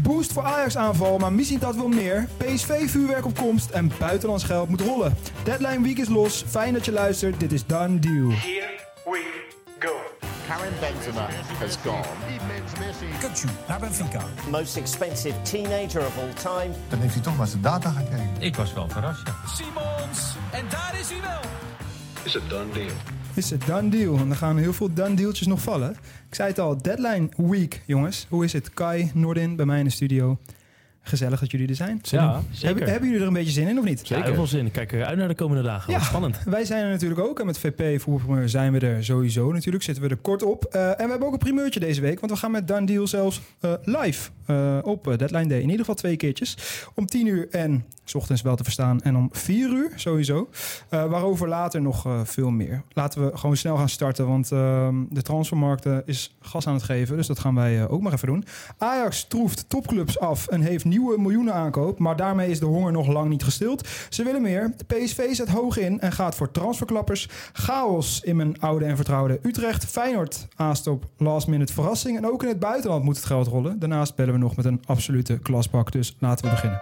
Boost voor Ajax aanval, maar misschien dat wel meer. PSV vuurwerk op komst en buitenlands geld moet rollen. Deadline week is los. Fijn dat je luistert. Dit is Done Deal. Here we go. Karim Benzema has gone. Kutsu naar Benfica. most expensive teenager of all time. Dan heeft hij toch maar zijn data gekeken. Ik was wel verrast, ja. Simons. En daar is hij wel. Is a done deal. Is het Done Deal. En er gaan heel veel Done Dealtjes nog vallen. Ik zei het al, Deadline week, jongens. Hoe is het? Kai, Noordin, bij mij in de studio. Gezellig dat jullie er zijn. Ja, zeker. Hebben, hebben jullie er een beetje zin in of niet? Ja, heel veel zin. Ik kijk eruit naar de komende dagen. Wat spannend. Wij zijn er natuurlijk ook. En met VP zijn we er sowieso natuurlijk. Zitten we er kort op. Eh, en we hebben ook een primeurtje deze week. Want we gaan met Done Deal zelfs eh, live eh, op eh, Deadline Day. In ieder geval twee keertjes. Om 10 uur en s ochtends wel te verstaan. En om 4 uur sowieso. Eh, waarover later nog eh, veel meer. Laten we gewoon snel gaan starten. Want ehm, de transfermarkt eh, is gas aan het geven. Dus dat gaan wij eh, ook maar even doen. Ajax troeft topclubs af en heeft nieuwe miljoenen aankoop. Maar daarmee is de honger nog lang niet gestild. Ze willen meer. PSV zet hoog in en gaat voor transferklappers. Chaos in mijn oude en vertrouwde Utrecht. Feyenoord aast op last minute verrassing. En ook in het buitenland moet het geld rollen. Daarnaast bellen we nog met een absolute klasbak. Dus laten we beginnen.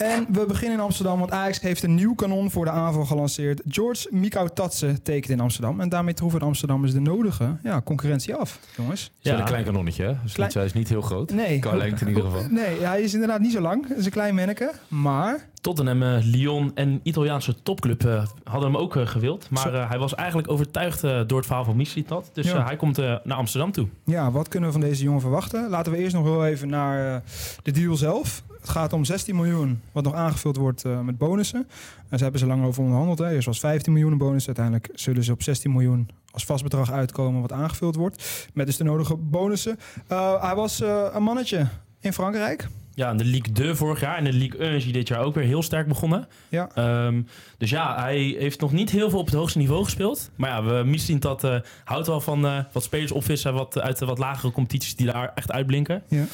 En we beginnen in Amsterdam, want Ajax heeft een nieuw kanon voor de aanval gelanceerd. George Mikau Tatsen tekent in Amsterdam. En daarmee troeven de Amsterdammers de nodige ja, concurrentie af, jongens. Ja. Ja. een klein kanonnetje, hè? Dus Klein- hij is niet heel groot. Nee. Qua lengte in ieder geval. Nee, hij is inderdaad niet zo lang. Het is een klein manneke. Maar Tottenham, eh, Lyon en Italiaanse topclub eh, hadden hem ook eh, gewild. Maar eh, hij was eigenlijk overtuigd eh, door het verhaal van Mislitat. Dus Ja. hij komt naar Amsterdam toe. ja, wat kunnen we van deze jongen verwachten? Laten we eerst nog heel even naar de deal zelf. Het gaat om 16 miljoen, wat nog aangevuld wordt eh, met bonussen. En ze hebben ze lang over onderhandeld. Hè. Eerst was 15 miljoen een bonus. Uiteindelijk zullen ze op 16 miljoen als vast bedrag uitkomen wat aangevuld wordt. Met dus de nodige bonussen. Eh, hij was eh, een mannetje in Frankrijk. Ja, in de Ligue 2 vorig jaar en de Ligue 1 is hij dit jaar ook weer heel sterk begonnen. Ja. Ehm, dus ja, hij heeft nog niet heel veel op het hoogste niveau gespeeld. Maar ja, we misschien dat eh, houdt wel van wat spelers opvissen wat, uit de wat lagere competities die daar echt uitblinken. Ja.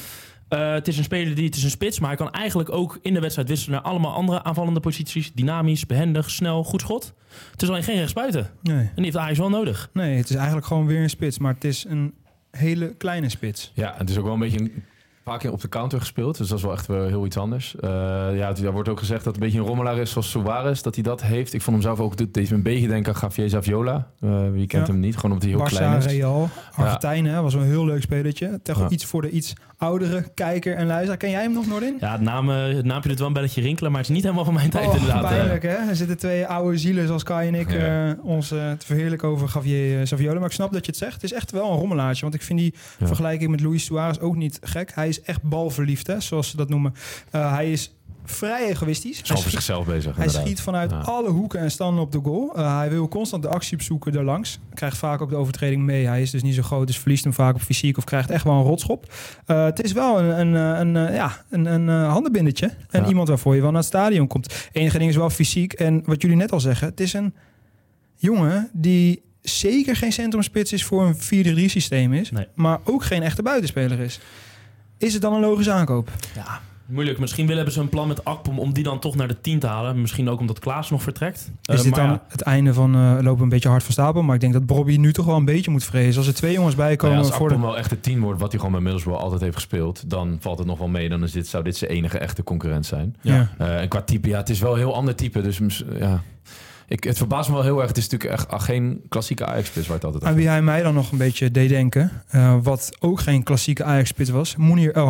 Eh, het is een speler die, het is een spits, maar hij kan eigenlijk ook in de wedstrijd wisselen naar allemaal andere aanvallende posities. Dynamisch, behendig, snel, goed schot. Het is alleen geen rechtsbuiten. Nee. En die heeft Ajax wel nodig. nee, het is eigenlijk gewoon weer een spits. Maar het is een hele kleine spits. Ja, het is ook wel een beetje een paar keer op de counter gespeeld. Dus dat is wel echt wel heel iets anders. Eh, ja, het, er wordt ook gezegd dat het een beetje een rommelaar is zoals Suarez. Dat hij dat heeft. Ik vond hem zelf ook, deed me een beetje denken aan Javier Zaviola. Eh, wie kent Ja. hem niet? Gewoon omdat hij heel Barça, klein is. Real, Argentijn, hè, was wel een heel leuk spelertje. Tegen Ja. iets voor de iets oudere kijker en luisteraar. Ken jij hem nog, Noordin? Ja, het, naam, eh, het naampje doet wel een belletje rinkelen, maar het is niet helemaal van mijn tijd Oh, inderdaad. eh. pijnlijk, hè? Er zitten twee oude zielen zoals Kai en ik Ja. eh, ons te verheerlijken over Javier uh, Saviola. Maar ik snap dat je het zegt. Het is echt wel een rommelaartje. Want ik vind die Ja. vergelijking met Luis Suarez ook niet gek. Hij is echt balverliefd, hè, zoals ze dat noemen. Hij is vrij egoïstisch. Is Hij schiet, zichzelf bezig. hij inderdaad. schiet vanuit Ja. alle hoeken en standen op de goal. Eh, hij wil constant de actie opzoeken daarlangs. Krijgt vaak ook de overtreding mee. Hij is dus niet zo groot, dus verliest hem vaak op fysiek of krijgt echt wel een rotschop. Eh, het is wel een, een, eh, een, ja, een, een handenbindertje. En Ja. iemand waarvoor je wel naar het stadion komt. Enige ding is wel fysiek. En wat jullie net al zeggen, het is een jongen die zeker geen centrumspits is voor een 4-3 systeem is. Nee. Maar ook geen echte buitenspeler is. Is het dan een logische aankoop? Ja, moeilijk. Misschien willen hebben ze een plan met Akpom om die dan toch naar de 10 te halen. Misschien ook omdat Klaas nog vertrekt. Is Eh, dit dan ja, het einde van eh, lopen een beetje hard van stapel? Maar ik denk dat Bobby nu toch wel een beetje moet vrezen. Als er twee jongens bij Nou komen ja, als voor de... Akpom wel echt de tien wordt, wat hij gewoon bij Middlesbrough altijd heeft gespeeld, dan valt het nog wel mee. Dan is dit, zou dit zijn enige echte concurrent zijn. Ja. Eh, en qua type, ja, het is wel een heel ander type. Dus ja, ik, het verbaast me wel heel erg. Het is natuurlijk echt ah, geen klassieke Ajax-spits waar het altijd Aan wie hij mij dan nog een beetje deed denken. eh, wat ook geen klassieke Ajax-spits was. Mounir El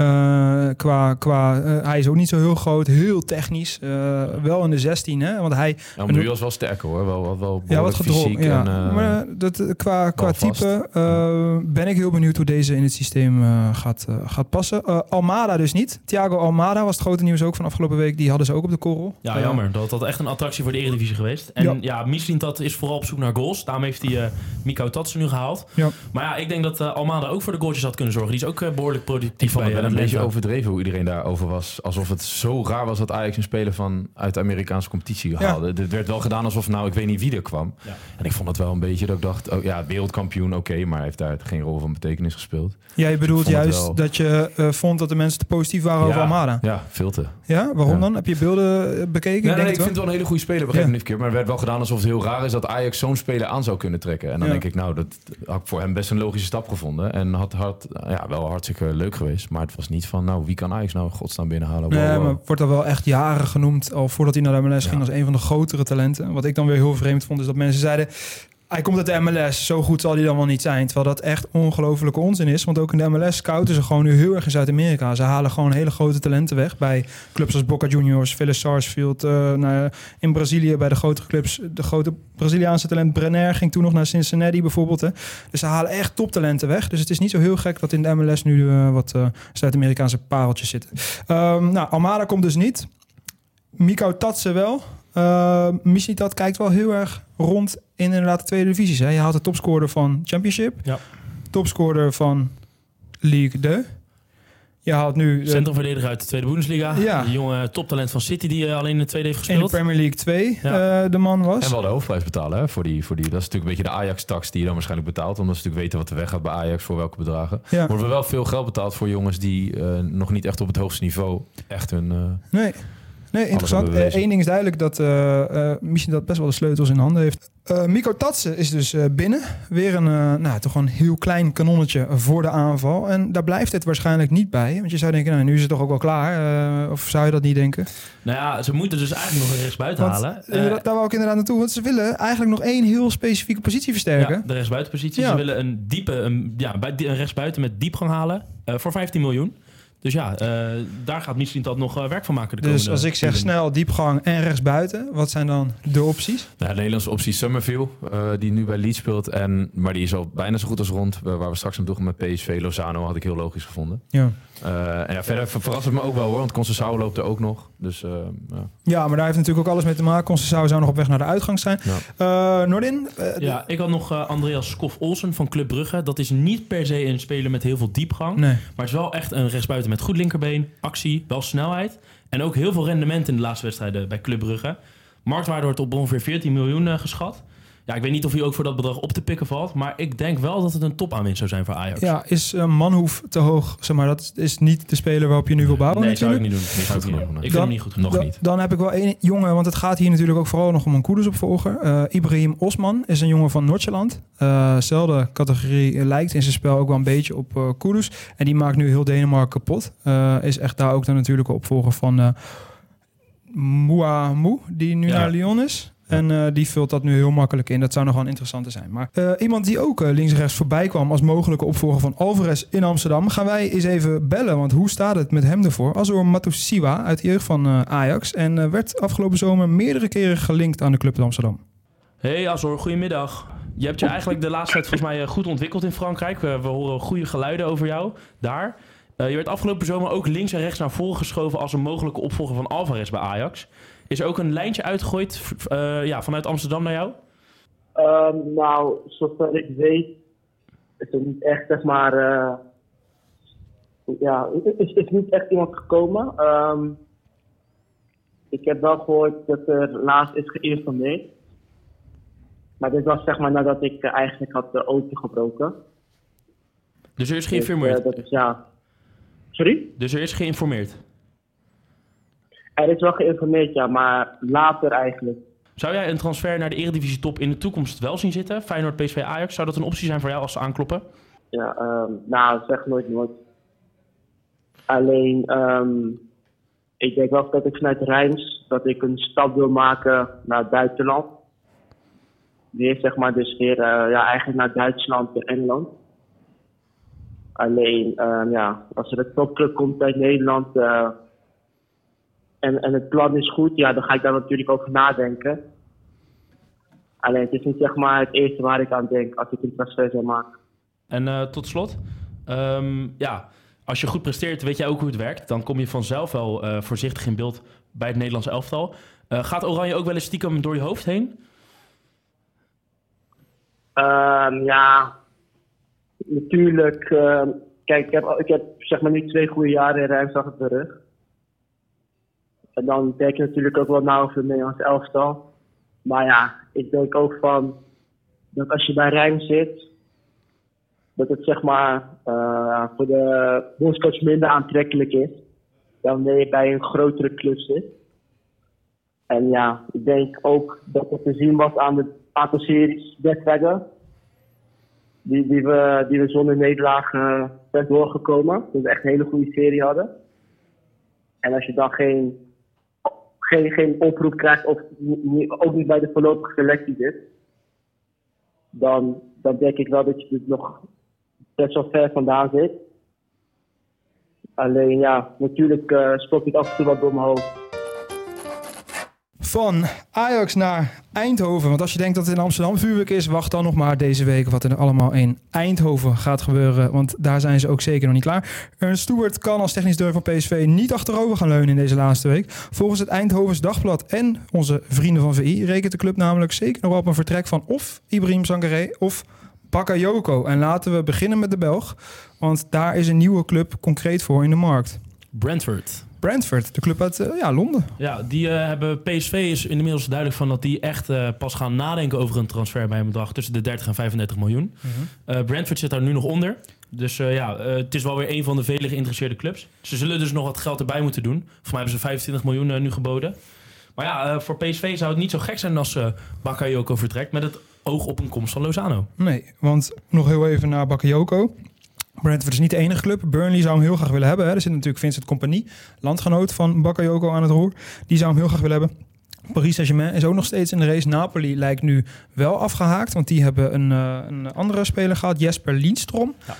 Eh, qua, qua, eh, hij is ook niet zo heel groot, heel technisch. eh, wel in de 16, hè? Want hij, Ja, maar nu was wel sterker hoor. Wel, wel, wel ja, wat fysiek. Ja. Maar dat, qua, qua type eh, ben ik heel benieuwd hoe deze in het systeem gaat, gaat passen. Eh, Almada dus niet. Thiago Almada was het grote nieuws ook van afgelopen week. Die hadden ze ook op de korrel. ja, jammer. Dat had echt een attractie voor de Eredivisie geweest. En Ja. ja, ja dat is vooral op zoek naar goals. Daarom heeft hij eh Miko Tatsen nu gehaald. Ja. Maar ja, ik denk dat eh, Almada ook voor de goaltjes had kunnen zorgen. Die is ook eh, behoorlijk productief Ik vond bij een beetje overdreven hoe iedereen daarover was. Alsof het zo raar was dat Ajax een speler van uit de Amerikaanse competitie haalde. Het werd wel gedaan alsof nou, ik weet niet wie er kwam. Ja. En ik vond het wel een beetje dat ik dacht, oh ja, wereldkampioen, oké, maar hij heeft daar geen rol van betekenis gespeeld. Jij bedoelt juist wel- dat je eh, vond dat de mensen te positief waren over ja, Almada. Ja, veel te. Ja, waarom dan? Heb je beelden eh, bekeken? Nee, ik nee, denk ik wel. vind het wel een hele goede speler, begrijp me niet verkeerd. Maar het werd wel gedaan alsof het heel raar is dat Ajax zo'n speler aan zou kunnen trekken. En dan denk ik, nou, dat had ik voor hem best een logische stap gevonden. En had, had ja, wel hartstikke leuk geweest. Maar het was niet van, nou, wie kan Ajax nou godsnaam binnenhalen? Wow, Nee, wow. maar wordt er wel echt jaren genoemd, al voordat hij naar de MLS Ja. ging, als een van de grotere talenten. Wat ik dan weer heel vreemd vond, is dat mensen zeiden... Hij komt uit de MLS, zo goed zal hij dan wel niet zijn. Terwijl dat echt ongelofelijke onzin is. Want ook in de MLS scouten ze gewoon nu heel erg in Zuid-Amerika. Ze halen gewoon hele grote talenten weg. Bij clubs als Boca Juniors, Vélez Sarsfield. eh, nou, in Brazilië bij de grotere clubs. De grote Braziliaanse talent Brenner ging toen nog naar Cincinnati bijvoorbeeld. Hè. Dus ze halen echt toptalenten weg. Dus het is niet zo heel gek dat in de MLS nu eh, wat eh, Zuid-Amerikaanse pareltjes zitten. Ehm, nou, Almada komt dus niet. Miko Tatsen wel. Uh, Mislitat kijkt wel heel erg rond in inderdaad de tweede divisies. Hè. Je haalt de topscorer van Championship. Ja. Topscorer van League 2. Je haalt nu de- Centrumverdediger uit de Tweede Bundesliga. Ja. Die jonge toptalent van City die eh, alleen in de tweede heeft in de gespeeld. Premier League 2 Ja. eh, de man was. En wel de hoofdprijs betalen hè, voor, die, voor die. Dat is natuurlijk een beetje de Ajax-tax die je dan waarscheinlijk betaalt. Omdat ze natuurlijk weten wat er weggaat bij Ajax voor welke bedragen. Ja. Worden we wel veel geld betaald voor jongens die eh, nog niet echt op het hoogste niveau echt hun... eh, Nee. Nee, interessant. Eén ding is duidelijk dat eh eh Michi dat best wel de sleutels in handen heeft. Eh Miko Tatsen is dus eh, binnen. Weer een, eh, nou, toch een heel klein kanonnetje voor de aanval. En daar blijft het waarschijnlijk niet bij. Want je zou denken, nou, nu is het toch ook wel klaar. Eh, of zou je dat niet denken? Nou ja, ze moeten dus eigenlijk nog een rechtsbuiten Want, halen. eh, Eh, daar wou ik inderdaad naartoe. Want ze willen eigenlijk nog één heel specifieke positie versterken. ja, de rechtsbuitenpositie. Ja. Ze willen een diepe, een, ja, bij- een rechtsbuiten met diepgang halen eh, voor 15 miljoen. Dus ja, eh, daar gaat misschien dat nog eh, werk van maken. De Dus als ik zeg snel, diepgang en rechtsbuiten. Wat zijn dan de opties? Nou, de Nederlandse optie Summerville, eh, die nu bij Leeds speelt. En, maar die is al bijna zo goed als rond. Waar waar we straks aan toe gaan met PSV. Lozano had ik heel logisch gevonden. Ja. Eh, en ja, verder ver- verrast het me ook wel hoor. Want Conceição loopt er ook nog. Dus eh, ja. ja, maar daar heeft natuurlijk ook alles mee te maken. Conceição zou nog op weg naar de uitgang zijn. Ja. Eh Noordin? eh, Ja, ik had nog eh, Andreas Skof Olsen van Club Brugge. Dat is niet per se een speler met heel veel diepgang. Nee. Maar het is wel echt een rechtsbuiten met goed linkerbeen, actie, wel snelheid. En ook heel veel rendement in de laatste wedstrijden bij Club Brugge. Marktwaarde wordt op ongeveer 14 miljoen eh, geschat. Ja, ik weet niet of hij ook voor dat bedrag op te pikken valt. Maar ik denk wel dat het een topaanwinst zou zijn voor Ajax. Ja, is uh, Manhoef te hoog? Zeg maar, dat is niet de speler waarop je nu wil bouwen nee, zou ik natuurlijk. niet doen. Zou ik niet doen. nee. Ik vind Dan- hem niet goed genoeg. Nog Dan, niet. dan heb ik wel één jongen, want het gaat hier natuurlijk ook vooral nog om een Koeders-opvolger. Eh Ibrahim Osman is een jongen van Noordjeland. Uh, zelfde categorie eh, lijkt in zijn spel ook wel een beetje op uh, Koeders. En die maakt nu heel Denemarken kapot. Uh, is echt daar ook de natuurlijke opvolger van uh, Mouamou, die nu Ja. naar Lyon is. En uh, die vult dat nu heel makkelijk in. Dat zou nog wel een interessante zijn. Maar uh, iemand die ook uh, links-rechts voorbij kwam als mogelijke opvolger van Alvarez in Amsterdam, gaan wij eens even bellen. Want hoe staat het met hem ervoor? Azor Matusiwa uit de jeugd van uh, Ajax. En uh, werd afgelopen zomer meerdere keren gelinkt aan de club in Amsterdam. Hey Azor, goedemiddag. Je hebt je eigenlijk de laatste tijd volgens mij goed ontwikkeld in Frankrijk. We, we horen goede geluiden over jou daar. Uh, je werd afgelopen zomer ook links en rechts naar voren geschoven als een mogelijke opvolger van Alvarez bij Ajax. Is er ook een lijntje uitgegooid uh, ja, vanuit Amsterdam naar jou? Um, nou, zover ik weet, is er niet echt, zeg maar. Uh, ja, is, is niet echt iemand gekomen. Um, ik heb wel gehoord dat er laatst is geïnformeerd. Maar dit was zeg maar nadat ik uh, eigenlijk had de auto gebroken. Dus er is geïnformeerd? Dus, dat is, ja. Sorry? Dus er is geïnformeerd? Er is wel geïnformeerd, ja, maar later eigenlijk. Zou jij een transfer naar de Eredivisie top in de toekomst wel zien zitten? Feyenoord, PSV, Ajax. Zou dat een optie zijn voor jou als ze aankloppen? Ja, um, nou, zeg nooit nooit. Alleen, um, ik denk wel dat ik vanuit Rijms, dat ik een stap wil maken naar het buitenland. Weer zeg maar dus weer, uh, ja, eigenlijk naar Duitsland en Engeland. Alleen, um, ja, als er een topclub komt uit Nederland uh, en, en het plan is goed, ja, dan ga ik daar natuurlijk over nadenken. Alleen, het is niet zeg maar het eerste waar ik aan denk als ik een transfer zou maken. En uh, tot slot, um, ja, als je goed presteert, weet jij ook hoe het werkt. Dan kom je vanzelf wel uh, voorzichtig in beeld bij het Nederlands elftal. Uh, gaat Oranje ook wel eens stiekem door je hoofd heen? Um, ja, natuurlijk. Uh, kijk, ik heb, ik heb zeg maar nu twee goede jaren in Rijmsdag op de rug. En dan denk je natuurlijk ook wel na over het Nederlands elftal. Maar ja, ik denk ook van dat als je bij Rijm zit, dat het zeg maar eh, voor de bondscoach minder aantrekkelijk is dan wanneer je bij een grotere club zit. En ja, ik denk ook dat het te zien was aan het aantal series wedstrijden die, die, we, die we zonder nederlaag eh, zijn doorgekomen. Dat we echt een hele goede serie hadden. En als je dan geen, geen, oproep krijgt, of ook niet bij de voorlopige selectie zit, dan, dan denk ik wel dat je er nog best wel ver vandaan zit. Alleen ja, natuurlijk uh, spookt het af en toe wat door mijn hoofd. Van Ajax naar Eindhoven. Want als je denkt dat het in Amsterdam vuurwerk is, wacht dan nog maar deze week wat er allemaal in Eindhoven gaat gebeuren. Want daar zijn ze ook zeker nog niet klaar. Ernst Stewart kan als technisch deur van PSV niet achterover gaan leunen in deze laatste week. Volgens het Eindhovens Dagblad en onze vrienden van VI rekent de club namelijk zeker nog op een vertrek van of Ibrahim Sangaré of Bakayoko. En laten we beginnen met de Belg, want daar is een nieuwe club concreet voor in de markt. Brentford. Brentford, de club uit uh, ja, Londen. Ja, die uh, hebben PSV is inmiddels duidelijk van dat die echt uh, pas gaan nadenken over een transfer bij een bedrag tussen de 30 en 35 miljoen. Mm -hmm. Brentford zit daar nu nog onder. Dus ja, het is wel weer een van de vele geïnteresseerde clubs. Ze zullen dus nog wat geld erbij moeten doen. Voor mij hebben ze 25 miljoen nu geboden. Maar ja, voor PSV zou het niet zo gek zijn als Bakayoko vertrekt met het oog op een komst van Lozano. Nee, want nog heel even naar Bakayoko. Brentford is niet de enige club. Burnley zou hem heel graag willen hebben. Hè. Er zit natuurlijk Vincent Compagnie, landgenoot van Bakayoko aan het roer. Die zou hem heel graag willen hebben. Paris Saint-Germain is ook nog steeds in de race. Napoli lijkt nu wel afgehaakt, want die hebben een, uh, een andere speler gehad, Jesper Lindstrom. Ja.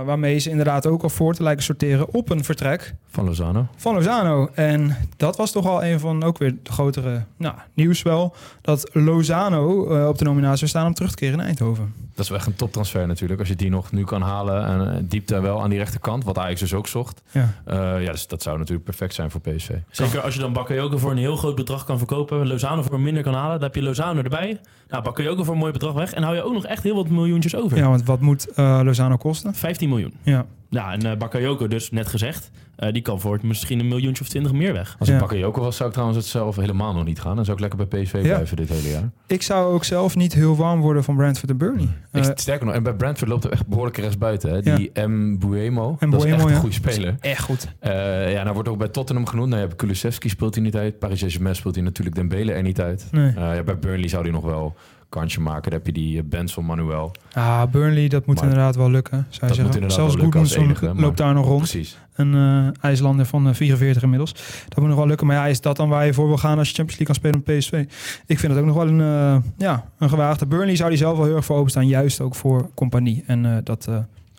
Uh, waarmee ze inderdaad ook al voor te lijken sorteren op een vertrek. Van Lozano. Van Lozano. En dat was toch al een van ook weer de grotere nou, nieuws wel. Dat Lozano uh, op de nominatie zou staan om terug te keren in Eindhoven. Dat is wel echt een toptransfer natuurlijk. Als je die nog nu kan halen. En uh, diepte wel aan die rechterkant. Wat Ajax dus ook zocht. Ja, uh, ja dus dat zou natuurlijk perfect zijn voor PSV. Zeker als je dan Bakayoko voor een heel groot bedrag kan verkopen. Lozano voor minder kan halen. Dan heb je Lozano erbij. Nou, Bakayoko voor een mooi bedrag weg. En hou je ook nog echt heel wat miljoentjes over. Ja, want wat moet uh, Lozano kosten? 15 miljoen. Ja. Ja, en uh, Bakayoko dus, net gezegd. Uh, die kan voor misschien een miljoentje of twintig meer weg. Als ik ja. Bakayoko was, zou ik trouwens het zelf helemaal nog niet gaan. Dan zou ik lekker bij PSV ja. blijven dit hele jaar. Ik zou ook zelf niet heel warm worden van Brentford en Burnley. Uh, ik, sterker nog, en bij Brentford loopt er echt behoorlijk rest buiten. Hè? Die ja. M. Buemo, M. dat is echt ja. een goede speler. Echt goed. Uh, ja, nou wordt ook bij Tottenham genoemd. Nou, ja, Kulusevski speelt hij niet uit. Paris Saint-Germain speelt hij natuurlijk Dembele er niet uit. Nee. ja, bij Burnley zou hij nog wel kansje maken. Dan heb je die Benson Manuel. Ah, Burnley, dat moet Maar inderdaad wel lukken, zou je zeggen. Zelfs Goodmanson loopt daar nog rond. Precies. Een uh, IJslander van uh, 44 inmiddels. Dat moet nog wel lukken. Maar ja, is dat dan waar je voor wil gaan als je Champions League kan spelen met PSV? Ik vind het ook nog wel een, uh, ja, een gewaagde. Burnley zou die zelf wel heel erg voor openstaan. Juist ook voor compagnie. En uh, dat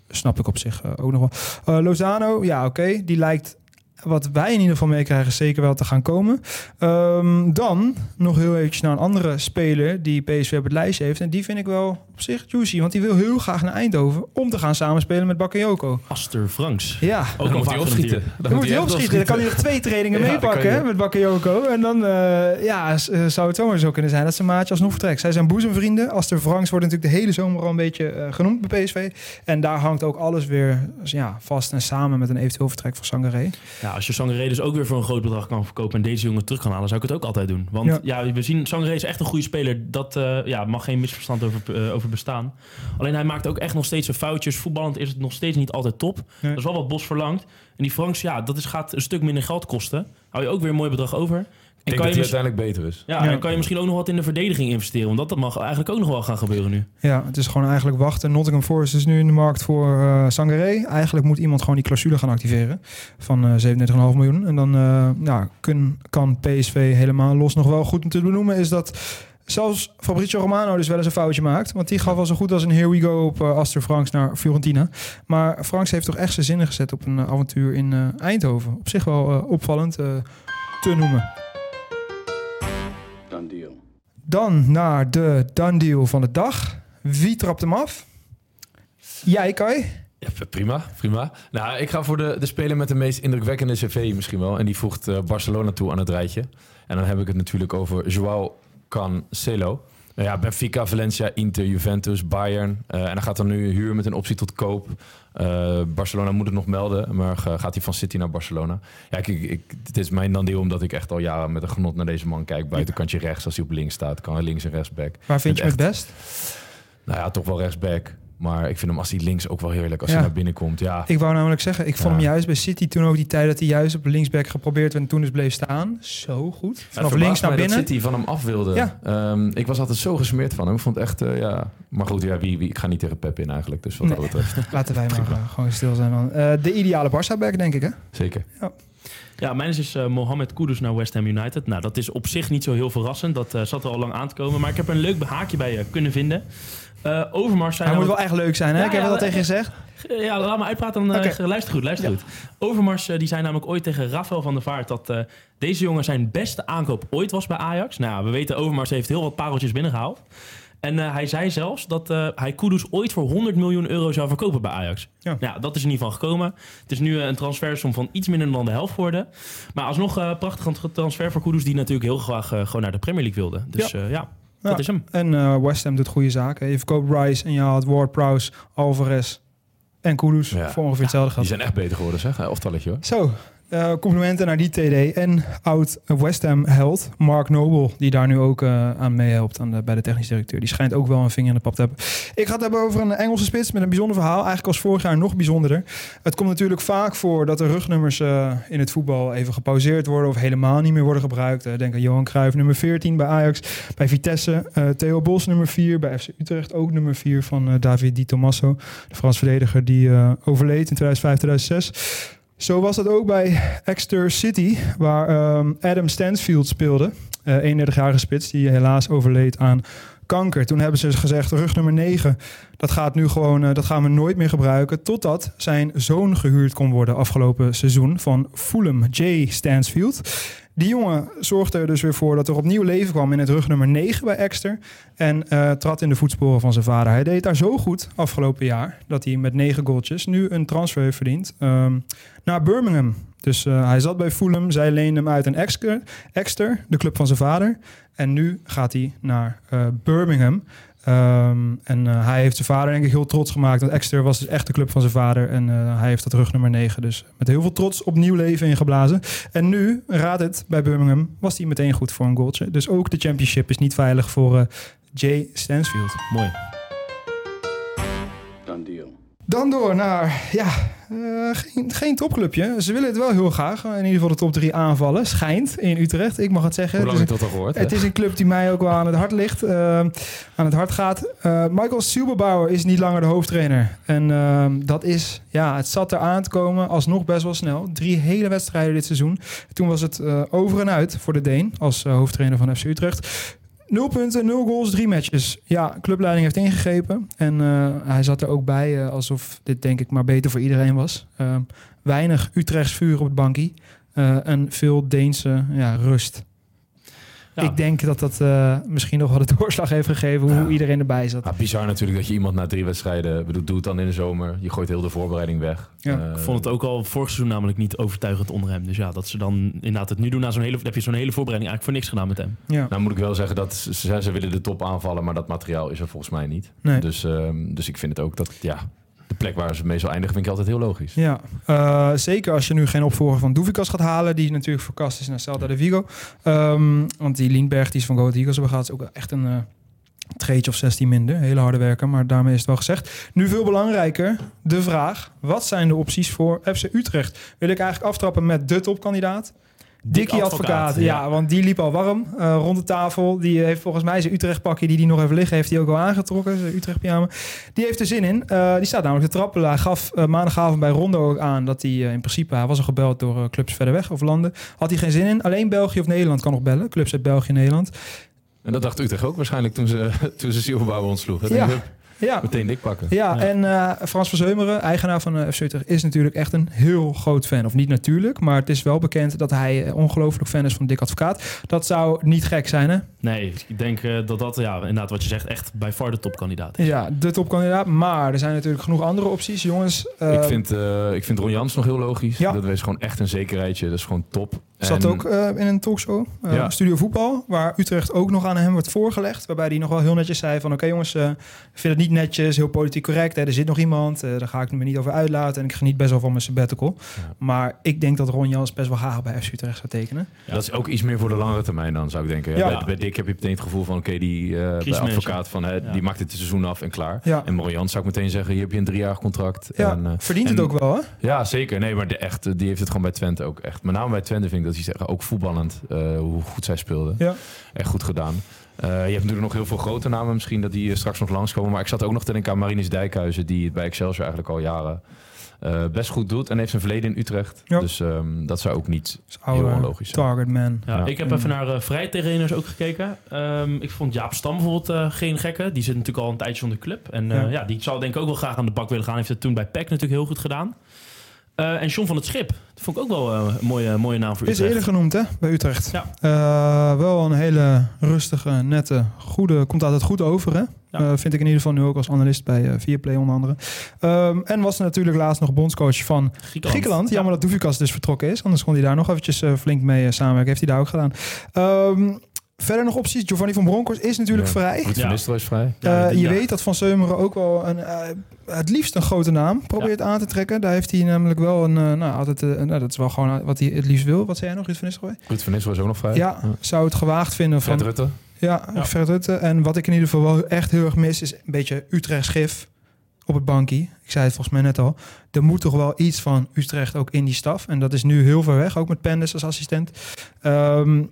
snap ik op zich ook nog wel. Lozano, ja oké. Okay. Die lijkt wat wij in ieder geval meekrijgen, zeker wel te gaan komen. Um, dan nog heel eventjes naar een andere speler die PSV op het lijstje heeft. En die vind ik wel op zich juicy, want die wil heel graag naar Eindhoven om te gaan samenspelen met Bakayoko. Aster Franks. Ja. Ook dan moet hij opschieten. Dan, moet hij opschieten. Dan kan hij nog twee trainingen ja, meepakken met Bakayoko. En dan uh, ja, zou het zomaar zo kunnen zijn dat zijn maatje alsnog vertrekt. Zij zijn boezemvrienden. Aster Franks wordt natuurlijk de hele zomer al een beetje uh, genoemd bij PSV. En daar hangt ook alles weer ja, vast en samen met een eventueel vertrek van Sangaré. Ja, als je Sangaré dus ook weer voor een groot bedrag kan verkopen en deze jongen terug kan halen, zou ik het ook altijd doen. Want ja, ja we zien Sangaré is echt een goede speler. Dat uh, ja, mag geen misverstand over, uh, bestaan. Alleen hij maakt ook echt nog steeds zijn foutjes. Voetballend is het nog steeds niet altijd top. Dat is wel wat Bos verlangt. En die Franks, ja, dat is, gaat een stuk minder geld kosten. Hou je ook weer een mooi bedrag over. Ik denk dat hij uiteindelijk beter is. Ja, ja, en kan je misschien ook nog wat in de verdediging investeren. Want dat mag eigenlijk ook nog wel gaan gebeuren nu. Ja, het is gewoon eigenlijk wachten. Nottingham Forest is nu in de markt voor uh, Sangaré. Eigenlijk moet iemand gewoon die clausule gaan activeren van uh, 37,5 miljoen. En dan uh, ja, kun, kan PSV helemaal los nog wel goed te benoemen is dat zelfs Fabrizio Romano dus wel eens een foutje maakt. Want die gaf al zo goed als een here we go op uh, Aster Franks naar Fiorentina. Maar Franks heeft toch echt zijn zinnen gezet op een uh, avontuur in uh, Eindhoven. Op zich wel uh, opvallend te noemen. Done deal. Dan naar de done deal van de dag. Wie trapt hem af? Jij, Kai? Ja, prima, prima. Nou, ik ga voor de, de speler met de meest indrukwekkende cv misschien wel. En die voegt Barcelona toe aan het rijtje. En dan heb ik het natuurlijk over Joao Cancelo. Nou ja, Benfica, Valencia, Inter, Juventus, Bayern. Eh, en dan gaat er nu huur met een optie tot koop. Eh, Barcelona moet het nog melden, maar ga- gaat hij van City naar Barcelona? Ja, kijk, ik, het is mijn dan deel omdat ik echt al jaren met een genot naar deze man kijk. Buitenkantje rechts, als hij op links staat, kan hij links en rechtsback. Waar vind je hem Het het best? Nou ja, toch wel rechtsback. Maar ik vind hem als hij links ook wel heerlijk als Ja. hij naar binnen komt. Ja, Ik wou namelijk zeggen, ik vond Ja. hem juist bij City toen ook die tijd dat hij juist op linksback geprobeerd werd en toen dus bleef staan. Zo goed. Vanaf links naar mij binnen. Dat City van hem af wilde. Ja. Ehm, ik was altijd zo gesmeerd van hem. Ik vond het echt, eh, ja. Maar goed, ja, wie, wie, ik ga niet tegen Pep in eigenlijk. Dus wat Nee. dat betreft, Laten wij maar eh, gewoon stil zijn dan. Eh, de ideale Barça-back, denk ik, hè? zeker. Ja, mijn is eh, Mohamed Kudus naar West Ham United. Nou, dat is op zich niet zo heel verrassend. Dat zat er al lang aan te komen. Maar ik heb er een leuk haakje bij eh, kunnen vinden. Eh, Overmars zijn Hij moet wel echt leuk zijn, hè? Ja, ik heb ja, eh, tegen je gezegd. Eh, Ja, laat me uitpraten. Dan, eh, Oké. Luister goed, luister Ja. goed. Overmars eh, die zei namelijk ooit tegen Rafael van der Vaart... dat eh, deze jongen zijn beste aankoop ooit was bij Ajax. Nou we weten Overmars heeft heel wat pareltjes binnengehaald. En eh, hij zei zelfs dat eh, hij Kudus ooit voor 100 miljoen euro zou verkopen bij Ajax. Ja. Nou, dat is er niet van gekomen. Het is nu eh, een transfersom van iets minder dan de helft geworden. Maar alsnog eh prachtig een transfer voor Kudus... die natuurlijk heel graag eh, gewoon naar de Premier League wilde. Dus ja, ja dat Ja. is hem. En eh, West Ham doet goede zaken. Je verkoopt Rice en je haalt Ward Prowse, Alvarez en Kudus Ja. voor ongeveer hetzelfde Die geld. zijn echt beter geworden, zeg. Oftalletje hoor. Zo, eh, complimenten naar die TD. En oud West Ham held Mark Noble, die daar nu ook eh, aan meehelpt aan bij de technisch directeur. Die schijnt ook wel een vinger in de pap te hebben. Ik ga het hebben over een Engelse spits met een bijzonder verhaal. Eigenlijk als vorig jaar nog bijzonderder. Het komt natuurlijk vaak voor dat de rugnummers eh, in het voetbal even gepauzeerd worden of helemaal niet meer worden gebruikt. Denk aan Johan Cruijff, nummer 14 bij Ajax. Bij Vitesse, Theo Bos, nummer 4. Bij FC Utrecht ook nummer 4 van David Di Tommaso. De Frans verdediger die overleed in 2005, 2006. Zo was dat ook bij Exeter City, waar ehm, Adam Stansfield speelde. Eh 31-jarige spits die helaas overleed aan kanker. Toen hebben ze gezegd, rug nummer 9, dat, gaat nu gewoon, eh, dat gaan we nooit meer gebruiken. Totdat zijn zoon gehuurd kon worden afgelopen seizoen van Fulham, Jay Stansfield. Die jongen zorgde er dus weer voor dat er opnieuw leven kwam in het rug nummer 9 bij Exeter. En eh, trad in de voetsporen van zijn vader. Hij deed daar zo goed afgelopen jaar dat hij met negen goaltjes nu een transfer heeft verdiend ehm, naar Birmingham. Dus eh, hij zat bij Fulham, zij leende hem uit een Exeter, de club van zijn vader. En nu gaat hij naar eh, Birmingham. Ehm, en eh, hij heeft zijn vader denk ik heel trots gemaakt. Want Exeter was dus echt de club van zijn vader. En eh, hij heeft dat rug nummer 9. Dus met heel veel trots opnieuw leven ingeblazen. En nu, raad het, bij Birmingham was hij meteen goed voor een goaltje. Dus ook de championship is niet veilig voor eh, Jay Stansfield. Mooi. Deal. Dan door naar, ja, eh, geen, geen topclubje. Ze willen het wel heel graag. In ieder geval de top 3 aanvallen. Schijnt in Utrecht. Ik mag het zeggen. Hoe lang Het is dat al gehoord? het hè? is een club die mij ook wel aan het hart ligt, eh, aan het hart gaat. Eh, Michael Silberbauer is niet langer de hoofdtrainer. En ehm, dat is, ja, het zat er aan te komen, alsnog best wel snel. Drie hele wedstrijden dit seizoen. Toen was het eh, over en uit voor de Deen als eh, hoofdtrainer van FC Utrecht. Nul punten, nul goals, drie matches. Ja, clubleiding heeft ingegrepen. En eh, hij zat er ook bij eh, alsof dit denk ik maar beter voor iedereen was. Ehm, weinig Utrechts vuur op het bankie. eh, en veel Deense ja, rust. Ja. Ik denk dat dat eh, misschien nog wel de doorslag heeft gegeven hoe iedereen erbij zat. Ja, bizar natuurlijk dat je iemand na drie wedstrijden... bedoel, doe het dan in de zomer. Je gooit heel de voorbereiding weg. Ja. Eh, Ik vond het ook al vorig seizoen namelijk niet overtuigend onder hem. Dus ja, dat ze dan inderdaad het nu doen na zo'n hele... heb je zo'n hele voorbereiding eigenlijk voor niks gedaan met hem. Ja. Nou moet ik wel zeggen dat ze, willen de top aanvallen, maar dat materiaal is er volgens mij niet. Nee. Dus, ehm, dus ik vind het ook dat ja, de plek waar ze meestal eindigen vind ik altijd heel logisch. Ja, eh, zeker als je nu geen opvolger van Doevikas gaat halen, die natuurlijk verkast is naar Celta de Vigo. Ehm, want die Lindberg die ze van Go Ahead Eagles hebben gehad, is ook echt een eh treetje of 16 minder. Hele harde werker, maar daarmee is het wel gezegd. Nu veel belangrijker, de vraag, wat zijn de opties voor FC Utrecht? Wil ik eigenlijk aftrappen met de topkandidaat? Dikkie advocaat, ja. want die liep al warm eh, rond de tafel. Die heeft volgens mij zijn Utrecht pakje die hij nog even liggen heeft, die ook al aangetrokken, zijn Utrecht pyjama. Die heeft er zin in. Eh, die staat namelijk te trappelen. Hij gaf eh, maandagavond bij Rondo ook aan dat hij in principe, hij was al gebeld door clubs verder weg of landen. Had hij geen zin in. Alleen België of Nederland kan nog bellen. Clubs uit België en Nederland. En dat dacht Utrecht ook waarschijnlijk toen ze, toen ze Silverbouw ontsloegen. Ja. Ja, Meteen dik pakken. Ja, en eh, Frans van Zeumeren, eigenaar van uh, FC Utrecht, is natuurlijk echt een heel groot fan. Of niet natuurlijk, maar het is wel bekend dat hij eh, ongelooflijk fan is van Dick Advocaat. Dat zou niet gek zijn, hè? Nee, ik denk eh, dat dat, ja, inderdaad wat je zegt, echt bij far de topkandidaat is. Ja, de topkandidaat. Maar er zijn natuurlijk genoeg andere opties, jongens. Eh, ik, vind, eh, ik vind Ron Jans nog heel logisch. Ja. Dat is gewoon echt een zekerheidje. Dat is gewoon top. Zat En- ook eh, in een talkshow, eh, Ja. Studio Voetbal, waar Utrecht ook nog aan hem wordt voorgelegd. Waarbij hij nog wel heel netjes zei van... oké jongens, eh, ik vind het niet netjes, heel politiek correct. Hè, er zit nog iemand, eh, daar ga ik me niet over uitlaten. En ik geniet best wel van mijn sabbatical. Ja. Maar ik denk dat Ron Jans best wel graag bij FC Utrecht zou tekenen. Dat is ook iets meer voor de langere termijn dan, zou ik denken. Ja. Bij, bij Dick heb je meteen het gevoel van, oké, die eh, bij advocaat van, hè, Ja. die maakt het seizoen af en klaar. Ja. En Ron Jans zou ik meteen zeggen, hier heb je een driejarig contract. Ja, En, eh, verdient en- het ook wel, hè? Ja, zeker. Nee, maar de, echt, eh, die heeft het gewoon bij Twente ook echt. Met name bij Twente vind ik dat hij zeggen, ook voetballend, eh, hoe goed zij speelden. Ja. Echt goed gedaan. Eh, je hebt natuurlijk nog heel veel grote namen misschien dat die eh, straks nog langskomen. Maar ik zat ook nog te denken aan Marinus Dijkhuizen, die het bij Excelsior eigenlijk al jaren eh, best goed doet. En heeft zijn verleden in Utrecht. Ja. Dus ehm, dat zou ook niet Dus heel onlogisch zijn. target man. Ja, Ja. Ik heb even naar uh, vrijtrainers ook gekeken. Ehm, ik vond Jaap Stam bijvoorbeeld eh, geen gekke. Die zit natuurlijk al een tijdje zonder club. En eh, Ja. ja. die zou denk ik ook wel graag aan de bak willen gaan. Heeft het toen bij PEC natuurlijk heel goed gedaan. Eh, en John van het Schip. Dat vond ik ook wel eh, een mooie, mooie naam voor Is Utrecht. eerder genoemd, hè, bij Utrecht. Ja. Eh, wel een hele rustige, nette, goede, komt altijd goed over, hè? Ja. Vind ik in ieder geval nu ook als analist bij Viaplay onder andere. Ehm, en was natuurlijk laatst nog bondscoach van Griekenland. Jammer dat Doefikas dus vertrokken is. Anders kon hij daar nog eventjes flink mee samenwerken. Heeft hij daar ook gedaan. Ehm, verder nog opties. Giovanni van Bronckhorst is natuurlijk Ja. vrij. Ruud Ja. van Nistelrooy is vrij. Ja, Eh, je ja. weet dat Van Seumeren ook wel een, eh, het liefst een grote naam probeert aan te trekken. Daar heeft hij namelijk wel een, eh, nou, altijd, eh, nou, dat is wel gewoon wat hij het liefst wil. Wat zei jij nog, Ruud van Nistelrooy? Ruud van Nistelrooy is ook nog vrij. Ja, zou het gewaagd vinden van... Fred Rutte. Ja, Ja. Fred Rutte. En wat ik in ieder geval wel echt heel erg mis, is een beetje Utrecht gif op het bankie. Ik zei het volgens mij net al. Er moet toch wel iets van Utrecht ook in die staf. En dat is nu heel ver weg, ook met Pendes als assistent. Ehm,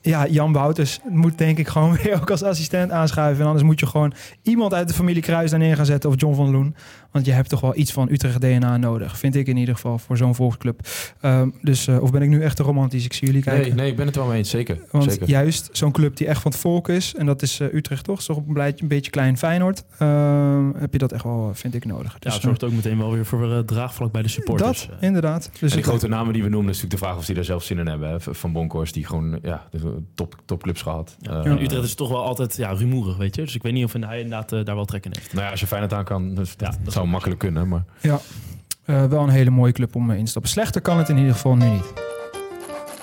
ja, Jan Wouters moet denk ik gewoon weer ook als assistent aanschuiven. En anders moet je gewoon iemand uit de familie Kruis daar neer gaan zetten. Of John van Loen. Want je hebt toch wel iets van Utrecht DNA nodig. Vind ik in ieder geval voor zo'n volksclub. Ehm, dus, eh, of ben ik nu echt te romantisch? Ik zie jullie kijken. Nee, nee, ik ben het wel mee eens. Zeker. Want zeker. juist zo'n club die echt van het volk is, en dat is eh, Utrecht toch, toch een, een beetje klein Feyenoord, ehm, heb je dat echt wel, vind ik, nodig. Ja, Dus, het zorgt ook meteen wel weer voor eh, draagvlak bij de eh, supporters. dat, Eh, inderdaad. Dus En die grote namen die we noemen, is natuurlijk de vraag of die daar zelf zin in hebben. Hè. Van Bonkhorst, die gewoon ja, de top, topclubs gehad. ja. Eh, Utrecht is toch wel altijd ja, rumoerig, weet je. Dus ik weet niet of hij inderdaad eh, daar wel trek in heeft. Nou ja, als je Feyenoord aan kan, dus dat, Ja, dat zou makkelijk kunnen. Maar Ja, eh, wel een hele mooie club om eh, in te stappen. Slechter kan het in ieder geval nu niet.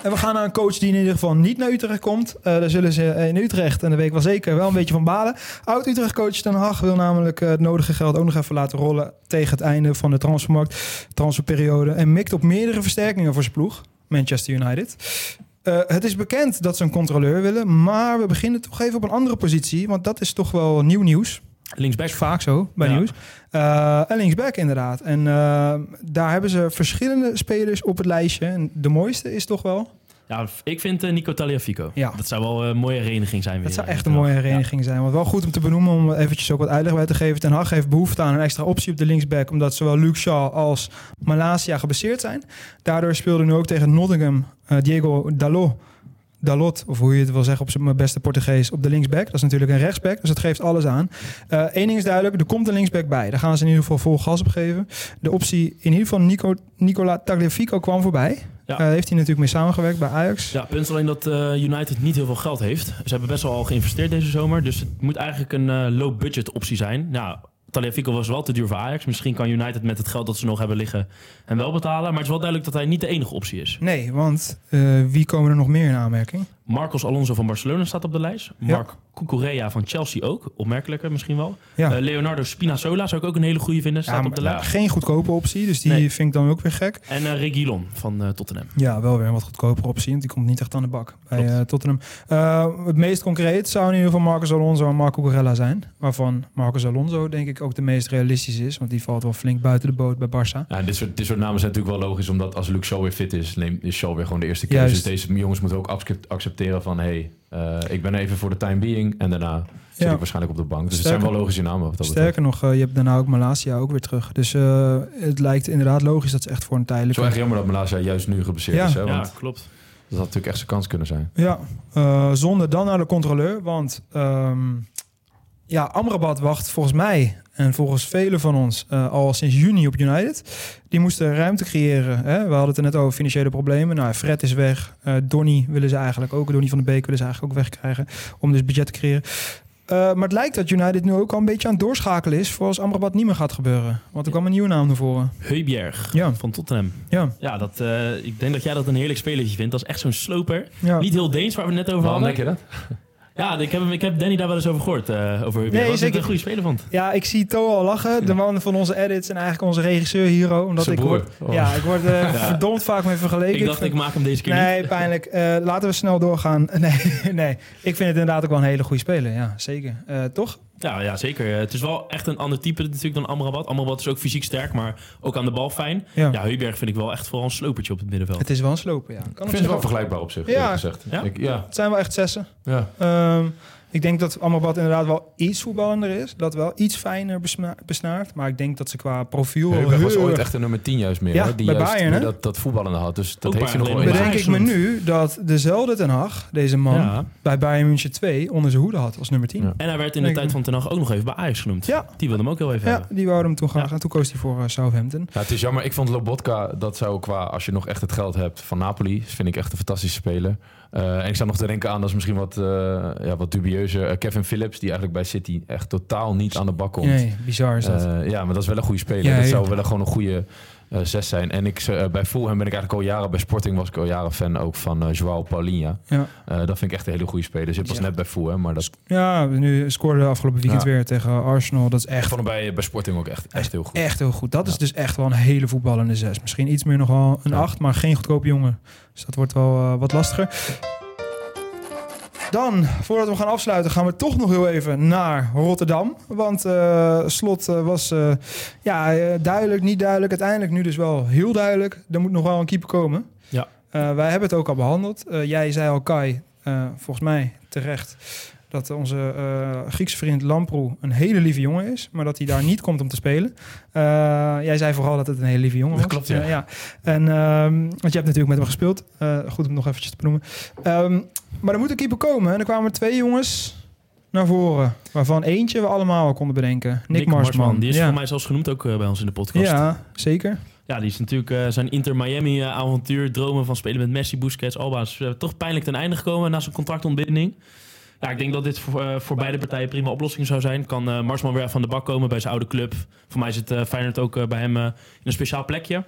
En we gaan naar een coach die in ieder geval niet naar Utrecht komt. Eh daar zullen ze in Utrecht, en daar weet ik wel zeker, wel een beetje van balen. Oud-Utrecht-coach Ten Hag wil namelijk het nodige geld ook nog even laten rollen... tegen het einde van de transfermarkt, transferperiode. En mikt op meerdere versterkingen voor zijn ploeg, Manchester United. Het is bekend dat ze een controleur willen, maar we beginnen toch even op een andere positie. Want dat is toch wel nieuw nieuws. Linksback. is vaak zo bij Ja. nieuws. Eh, en linksback inderdaad. En eh, daar hebben ze verschillende spelers op het lijstje. En de mooiste is toch wel... Ja, ik vind eh, Nico Taliafico. Ja. Dat zou wel een mooie hereniging zijn. Het weer, zou eh, echt een mooie hereniging zijn. Want wel goed om te benoemen, om eventjes ook wat uitleg bij te geven. Ten Hag heeft behoefte aan een extra optie op de linksback. Omdat zowel Luke Shaw als Malasia gebaseerd zijn. Daardoor speelde nu ook tegen Nottingham Diego Dalot. Dalot, of hoe je het wil zeggen op zijn beste Portugees, op de linksback. Dat is natuurlijk een rechtsback, dus dat geeft alles aan. Eén ding is duidelijk, er komt een linksback bij. Daar gaan ze in ieder geval vol gas op geven. De optie, in ieder geval Nico, Nicola Tagliafico kwam voorbij. Ja. Daar heeft hij natuurlijk mee samengewerkt bij Ajax. Ja, punt is alleen dat eh, United niet heel veel geld heeft. Ze hebben best wel al geïnvesteerd deze zomer. Dus het moet eigenlijk een eh, low-budget optie zijn. Nou, Taliafico was wel te duur voor Ajax. Misschien kan United met het geld dat ze nog hebben liggen en wel betalen. Maar het is wel duidelijk dat hij niet de enige optie is. Nee, want eh, wie komen er nog meer in aanmerking? Marcos Alonso van Barcelona staat op de lijst. Marc Cucurella van Chelsea ook. Opmerkelijker misschien wel. Ja. Eh, Leonardo Spinazzola zou ik ook een hele goede vinden. Staat Ja, op de lijst. geen goedkope optie, dus die Nee. vind ik dan ook weer gek. En eh Reguilon van eh, Tottenham. Ja, wel weer een wat goedkoper optie, want die komt niet echt aan de bak bij eh, Tottenham. Eh, het meest concreet zou in ieder geval Marcus Alonso en Marco Corella zijn. Waarvan Marcus Alonso denk ik ook de meest realistisch is, want die valt wel flink buiten de boot bij Barça. ja, dit, soort, dit soort namen zijn natuurlijk wel logisch, omdat als Luke Shaw weer fit is, neemt is Shaw weer gewoon de eerste keuze. Dus deze jongens moeten ook accept- accepteren van, hé, hey, eh, ik ben even voor de time being en daarna zit Ja. ik waarschijnlijk op de bank. Dus het zijn wel logische namen. Wat dat Sterker nog, eh, je hebt daarna ook Malasia ook weer terug. Dus eh, het lijkt inderdaad logisch dat ze echt voor een Het is tijdelijke... wel echt jammer dat Malasia juist nu geblesseerd Ja. is. Hè, Ja, klopt. dat had natuurlijk echt zijn kans kunnen zijn. Ja, eh, zonder dan naar de controleur. Want ehm, ja, Amrabat wacht volgens mij en volgens velen van ons eh, al sinds juni op United. Die moesten ruimte creëren. Hè? We hadden het er net over financiële problemen. Nou, Fred is weg. Eh Donny willen ze eigenlijk ook. Donny van de Beek willen ze eigenlijk ook wegkrijgen. Om dus budget te creëren. Eh, maar het lijkt dat United nu ook al een beetje aan het doorschakelen is. Voor als Amrabat niet meer gaat gebeuren. Want er kwam een nieuwe naam naar voren. Heubjerg Ja. van Tottenham. Ja, Ja, dat, eh, ik denk dat jij dat een heerlijk spelertje vindt. Dat is echt zo'n sloper. ja. Niet heel Deens, waar we het net over Waarom hadden. denk je dat? Ja, ik heb, ik heb Danny daar wel eens over gehoord. eh, over Heubjerg. Nee, zeker. een goede speler vond. Ja, ik zie To al lachen. De man van onze edits en eigenlijk onze regisseur Hero. Omdat Zijn ik broer. word, Oh. Ja, ik word eh, verdomd vaak mee vergeleken. Ik dacht, ik maak hem deze keer niet. Nee, pijnlijk. Eh, laten we snel doorgaan. Nee, nee, ik vind het inderdaad ook wel een hele goede speler. Ja, zeker. Eh, toch? Ja, ja, zeker. Het is wel echt een ander type natuurlijk dan Amrabat. Amrabat is ook fysiek sterk, maar ook aan de bal fijn. Ja. Ja, Heuberg vind ik wel echt vooral een slopertje op het middenveld. Het is wel een slopen, ja. Kan Ik op vind zich het wel vergelijkbaar op zich, Ja. gezegd. Ja? Ik, ja. Het zijn wel echt zessen. ja. Ehm, ik denk dat Amrabat inderdaad wel iets voetballender is. Dat wel iets fijner besna- besnaart. Maar ik denk dat ze qua profiel... Heuberg was ooit echt een nummer 10 juist meer. Ja? Die bij juist Bayern, hè? dat, dat voetballende had. Dus dat Ook heeft hij nog wel Bayern in. geleden. Bedenk ik me nu dat dezelfde Ten Hag, deze man, Ja. bij Bayern München 2 onder zijn hoede had als nummer 10. Ja. Ja, En hij werd in de Denk tijd van Ten Hag ook nog even bij Ajax genoemd. Ja. Die wilde hem ook heel even hebben. die wou hem toen graag. Ja. En toen koos hij voor eh, Southampton. Ja, het is jammer. Ik vond Lobotka, dat zou qua, als je nog echt het geld hebt van Napoli, vind ik echt een fantastische speler. Eh, en ik zou nog te denken aan, dat is misschien wat, eh, ja, wat dubieuzer, eh, Kevin Phillips, die eigenlijk bij City echt totaal niet aan de bak komt. Nee, bizar is dat. Ja, maar dat is wel een goede speler. Ja, dat zou wel gewoon een goede eh, zes zijn. En ik, eh, bij Fulham ben ik eigenlijk al jaren, bij Sporting was ik al jaren fan ook van eh Joao Paulinha. ja. Dat vind ik echt een hele goede speler. Zit pas Ja. net bij Fulham, maar dat, ja, nu scoorde de afgelopen weekend Ja. weer tegen Arsenal. Dat is ik echt, vond hem bij, bij Sporting ook echt, echt heel goed. echt heel goed. Dat is dus echt wel een hele voetballende zes. Misschien iets meer nog wel een acht, maar geen goedkope jongen. Dus dat wordt wel wat lastiger. Dan, voordat we gaan afsluiten, gaan we toch nog heel even naar Rotterdam. Want eh, Slot eh, was eh, ja, duidelijk, niet duidelijk. Uiteindelijk nu dus wel heel duidelijk. Er moet nog wel een keeper komen. Ja. Wij hebben het ook al behandeld. Eh, jij zei al, Kai, volgens mij terecht... dat onze eh, Griekse vriend Lamproe een hele lieve jongen is... maar dat hij daar niet komt om te spelen. Eh, jij zei vooral dat het een hele lieve jongen was. Dat klopt, ja. Eh, ja. En, ehm, want je hebt natuurlijk met hem gespeeld. Goed om het nog eventjes te benoemen. Ehm, maar er moet een keeper komen. En er kwamen twee jongens naar voren. Waarvan eentje we allemaal al konden bedenken. Nick, Marsman. Die is ja. voor mij zelfs genoemd ook bij ons in de podcast. Ja, Ja, zeker. die is natuurlijk zijn Inter-Miami-avontuur. dromen van spelen met Messi, Busquets, Alba. is eh, toch pijnlijk ten einde gekomen na zijn contractontbinding. Ja, ik denk dat dit voor, eh, voor beide partijen prima oplossing zou zijn. Kan eh, Marsman weer van de bak komen bij zijn oude club. Voor mij zit eh Feyenoord ook bij hem in een speciaal plekje.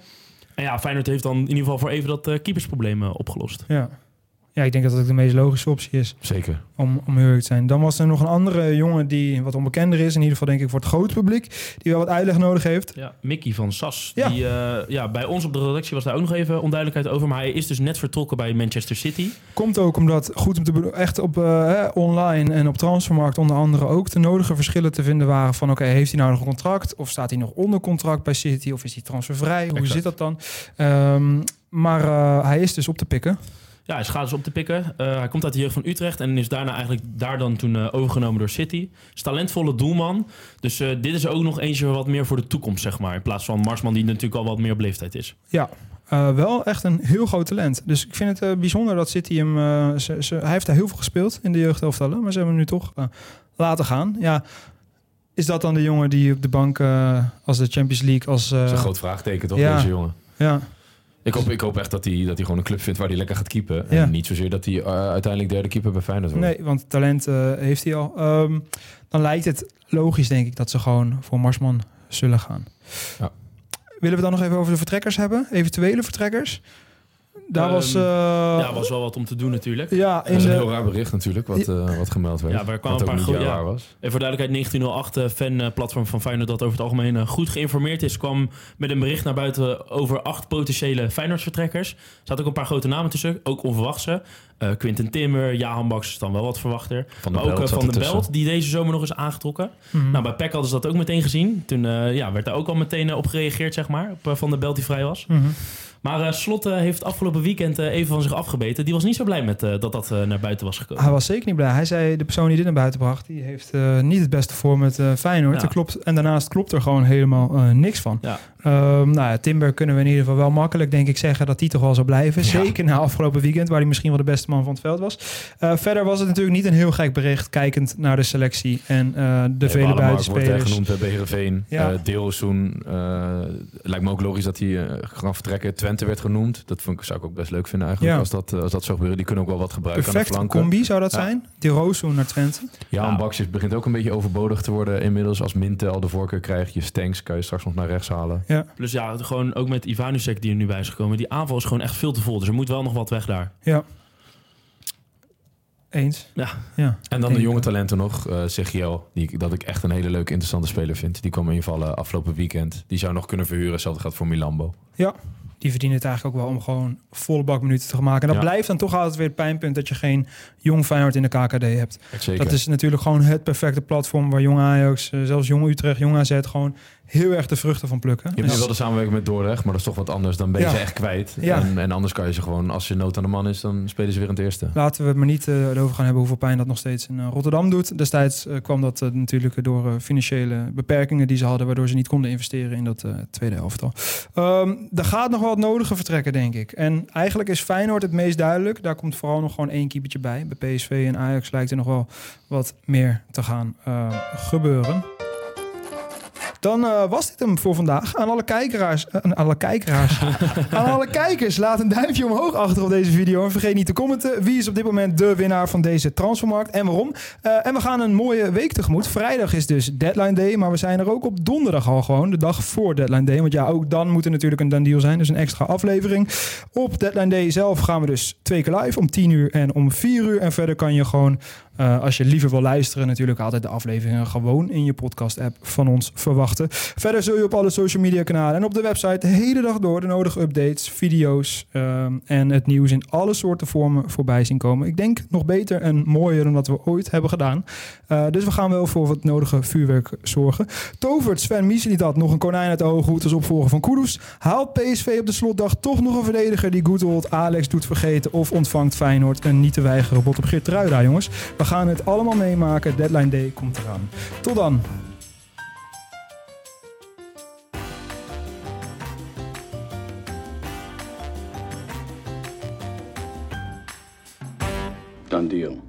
En ja, Feyenoord heeft dan in ieder geval voor even dat keepersprobleem opgelost. Ja. Ja, ik denk dat dat de meest logische optie is. Zeker. om, om te zijn. Dan was er nog een andere jongen die wat onbekender is. In ieder geval denk ik voor het grote publiek. Die wel wat uitleg nodig heeft. Ja, Mickey van Sas. Ja. Die, eh, ja, bij ons op de redactie was daar ook nog even onduidelijkheid over. Maar hij is dus net vertrokken bij Manchester City. Komt ook omdat, goed om te bedoelen, echt op eh, hè, online en op transfermarkt onder andere ook de nodige verschillen te vinden waren van oké, heeft hij nou nog een contract? Of staat hij nog onder contract bij City? Of is hij transfervrij? Hoe Exact. zit dat dan? Ehm, maar eh, hij is dus op te pikken. Ja, hij is gratis op te pikken. Eh, hij komt uit de jeugd van Utrecht en is daarna eigenlijk daar dan toen eh, overgenomen door City. Is talentvolle doelman. Dus eh, dit is ook nog eentje wat meer voor de toekomst, zeg maar. In plaats van Marsman, die natuurlijk al wat meer op leeftijd is. Ja, eh, wel echt een heel groot talent. Dus ik vind het eh, bijzonder dat City hem... eh, ze, ze, hij heeft daar heel veel gespeeld in de jeugdelftallen. Maar ze hebben hem nu toch laten gaan. Ja, is dat dan de jongen die op de bank eh, als de Champions League... Als, eh, Dat is een groot vraagteken toch, ja. deze jongen? ja, Ik hoop, ik hoop echt dat hij, dat hij gewoon een club vindt waar hij lekker gaat keepen. Ja. En niet zozeer dat hij eh, uiteindelijk derde keeper bij Feyenoord wordt. nee, want talent eh, heeft hij al. Ehm, dan lijkt het logisch, denk ik, dat ze gewoon voor Marsman zullen gaan. Ja. Willen we dan nog even over de vertrekkers hebben? Eventuele vertrekkers? Daar Ehm, was... eh, ja, was wel wat om te doen natuurlijk. ja, Dat is een de- heel raar bericht natuurlijk, wat, eh, wat gemeld werd. Ja, kwamen wat een paar niet goe- waar ja. was. En voor duidelijkheid, 1908, eh, fan-platform van Feyenoord... dat over het algemeen goed geïnformeerd is... kwam met een bericht naar buiten over acht potentiële Feyenoord-vertrekkers. Er zaten ook een paar grote namen tussen, ook onverwachte. Eh Quinten Timmer, Jahan Baks is dan wel wat verwachter. Van de maar ook Belt eh, Van de ertussen. Belt, die deze zomer nog eens aangetrokken. Mhm. Nou, bij PEC hadden ze dat ook meteen gezien. Toen eh, ja, werd daar ook al meteen eh, op gereageerd, zeg maar. Op eh, Van de Belt die vrij was. Mhm. Maar eh Slot eh, heeft afgelopen weekend eh, even van zich afgebeten. Die was niet zo blij met eh, dat dat eh, naar buiten was gekomen. Hij was zeker niet blij. Hij zei, de persoon die dit naar buiten bracht... die heeft eh, niet het beste voor met eh, Feyenoord. Ja. Dat klopt. En daarnaast klopt er gewoon helemaal eh, niks van. Ja. Ehm, nou ja, Timber kunnen we in ieder geval wel makkelijk, denk ik, zeggen dat hij toch wel zou blijven. Ja. Zeker na afgelopen weekend, waar hij misschien wel de beste man van het veld was. Eh, verder was het natuurlijk niet een heel gek bericht, kijkend naar de selectie en eh, de vele Walemark wordt er buitenspelers. genoemd bij Heerenveen. Ja. Deelsoen. eh, lijkt me ook logisch dat hij eh, kan vertrekken. Twente werd genoemd. Dat vond ik, zou ik ook best leuk vinden eigenlijk. Ja. Als, dat, als dat zou gebeuren. Die kunnen ook wel wat gebruiken aan de flanken. combi zou dat Ja. zijn. Die Roossoen naar Twente. Ja, Bakjes begint ook een beetje overbodig te worden inmiddels. Als Mintel de voorkeur krijgt. Je Stanks kan je straks nog naar rechts halen. Plus ja, gewoon ook met Ivanusek die er nu bij is gekomen. Die aanval is gewoon echt veel te vol. Dus er moet wel nog wat weg daar. Ja. Eens. Ja. ja. En dan de jonge talenten nog. eh Segiel, die ik- dat ik echt een hele leuke, interessante speler vind. Die kwam invallen afgelopen weekend. Die zou nog kunnen verhuren. Hetzelfde gaat voor Milambo. Die verdienen het eigenlijk ook wel om gewoon volle bak minuten te gaan maken. En dat Ja. blijft dan toch altijd weer het pijnpunt dat je geen jong Feyenoord in de KKD hebt. Zeker. Dat is natuurlijk gewoon het perfecte platform waar jong Ajax, eh, zelfs jong Utrecht, jong AZ gewoon heel erg de vruchten van plukken. Je hebt Dus- wel de samenwerking met Dordrecht, maar dat is toch wat anders. Dan ben je Ja. ze echt kwijt. Ja. En, en anders kan je ze gewoon, als je nood aan de man is, dan spelen ze weer in het eerste. Laten we het maar niet eh, erover gaan hebben hoeveel pijn dat nog steeds in eh, Rotterdam doet. Destijds eh, kwam dat natuurlijk door financiële beperkingen die ze hadden, waardoor ze niet konden investeren in dat tweede elftal. Ehm er gaat nog wel het nodige vertrekken, denk ik. En eigenlijk is Feyenoord het meest duidelijk. Daar komt vooral nog gewoon één keepertje bij. Bij PSV en Ajax lijkt er nog wel wat meer te gaan gebeuren. Dan eh, was dit hem voor vandaag. Aan alle kijkeraars, eh, aan alle kijkeraars, aan alle kijkers, laat een duimpje omhoog achter op deze video. En vergeet niet te commenten. Wie is op dit moment de winnaar van deze transfermarkt en waarom? Eh, en we gaan een mooie week tegemoet. Vrijdag is dus deadline day, maar we zijn er ook op donderdag al gewoon, de dag voor deadline day. Want ja, ook dan moet er natuurlijk een done deal zijn, dus een extra aflevering. Op deadline day zelf gaan we dus twee keer live om 10 uur en om 4 uur. En verder kan je gewoon eh, als je liever wil luisteren, natuurlijk altijd de afleveringen gewoon in je podcast-app van ons verwachten. Verder zul je op alle social media kanalen en op de website de hele dag door de nodige updates, video's ehm, en het nieuws in alle soorten vormen voorbij zien komen. Ik denk nog beter en mooier dan dat we ooit hebben gedaan. Eh, dus we gaan wel voor wat nodige vuurwerk zorgen. Tovert Sven Mislitat nog een konijn uit de hoge als opvolger van Kudus. Haalt PSV op de slotdag toch nog een verdediger die Goodwold Alex doet vergeten of ontvangt Feyenoord een niet te weigeren bot op Geert Ruida, jongens. We gaan het allemaal meemaken. Deadline Day komt eraan. Tot dan. Done deal.